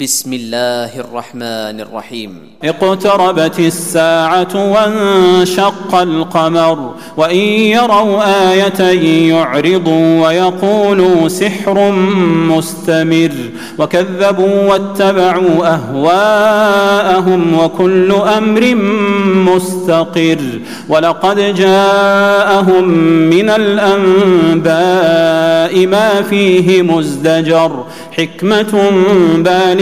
بسم الله الرحمن الرحيم اقتربت الساعة وانشق القمر وإن يروا آية يعرضوا ويقولوا سحر مستمر وكذبوا واتبعوا أهواءهم وكل أمر مستقر ولقد جاءهم من الأنباء ما فيه مزدجر حكمة بالغة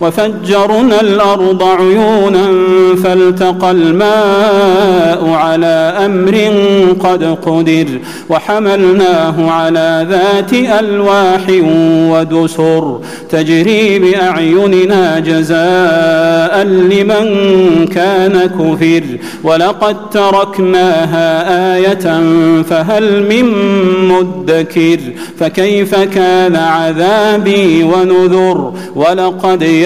وفجرنا الأرض عيونا فالتقى الماء على أمر قد قدر وحملناه على ذات ألواح ودسر تجري بأعيننا جزاء لمن كان كفر ولقد تركناها آية فهل من مدكر فكيف كان عذابي ونذر ولقد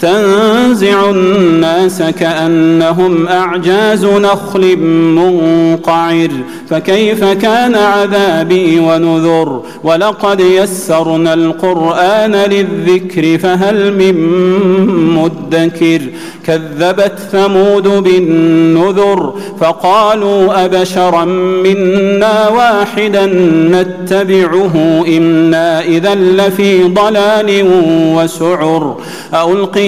تنزع الناس كأنهم أعجاز نخل منقعر. فكيف كان عذابي ونذر؟ ولقد يسرنا القرآن للذكر فهل من مدكر؟ كذبت ثمود بالنذر فقالوا أبشرا منا واحدا نتبعه إنا إذا لفي ضلال وسعر. ألقي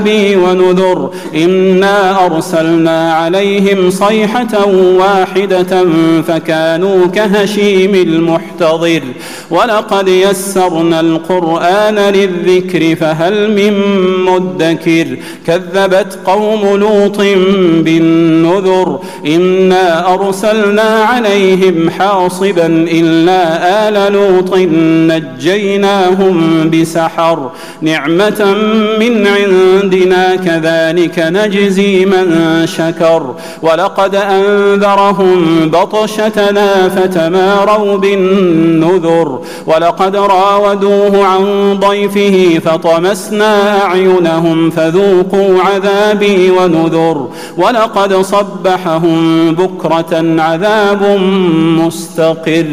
عذابي ونذر إنا أرسلنا عليهم صيحة واحدة فكانوا كهشيم المحتضر ولقد يسرنا القرآن للذكر فهل من مدكر كذبت قوم لوط بالنذر إنا أرسلنا عليهم حاصبا إلا آل لوط نجيناهم بسحر نعمة من عندنا كذلك نجزي من شكر. ولقد أنذرهم بطشتنا فتماروا بالنذر. ولقد راودوه عن ضيفه فطمسنا أعينهم فذوقوا عذابي ونذر. ولقد صبحهم بكرة عذاب مستقر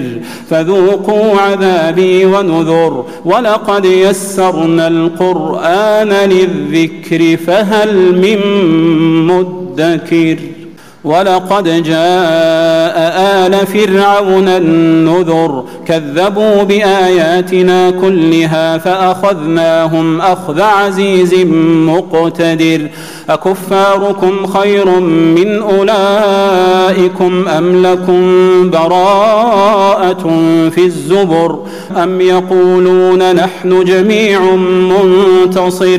فذوقوا عذابي ونذر. ولقد يسرنا القرآن للذكر فهل من مدكر؟ ولقد جاء آل فرعون النذر كذبوا بآياتنا كلها فأخذناهم أخذ عزيز مقتدر. أكفاركم خير من أولئكم أم لكم براءة في الزبر أم يقولون نحن جميع منتصر؟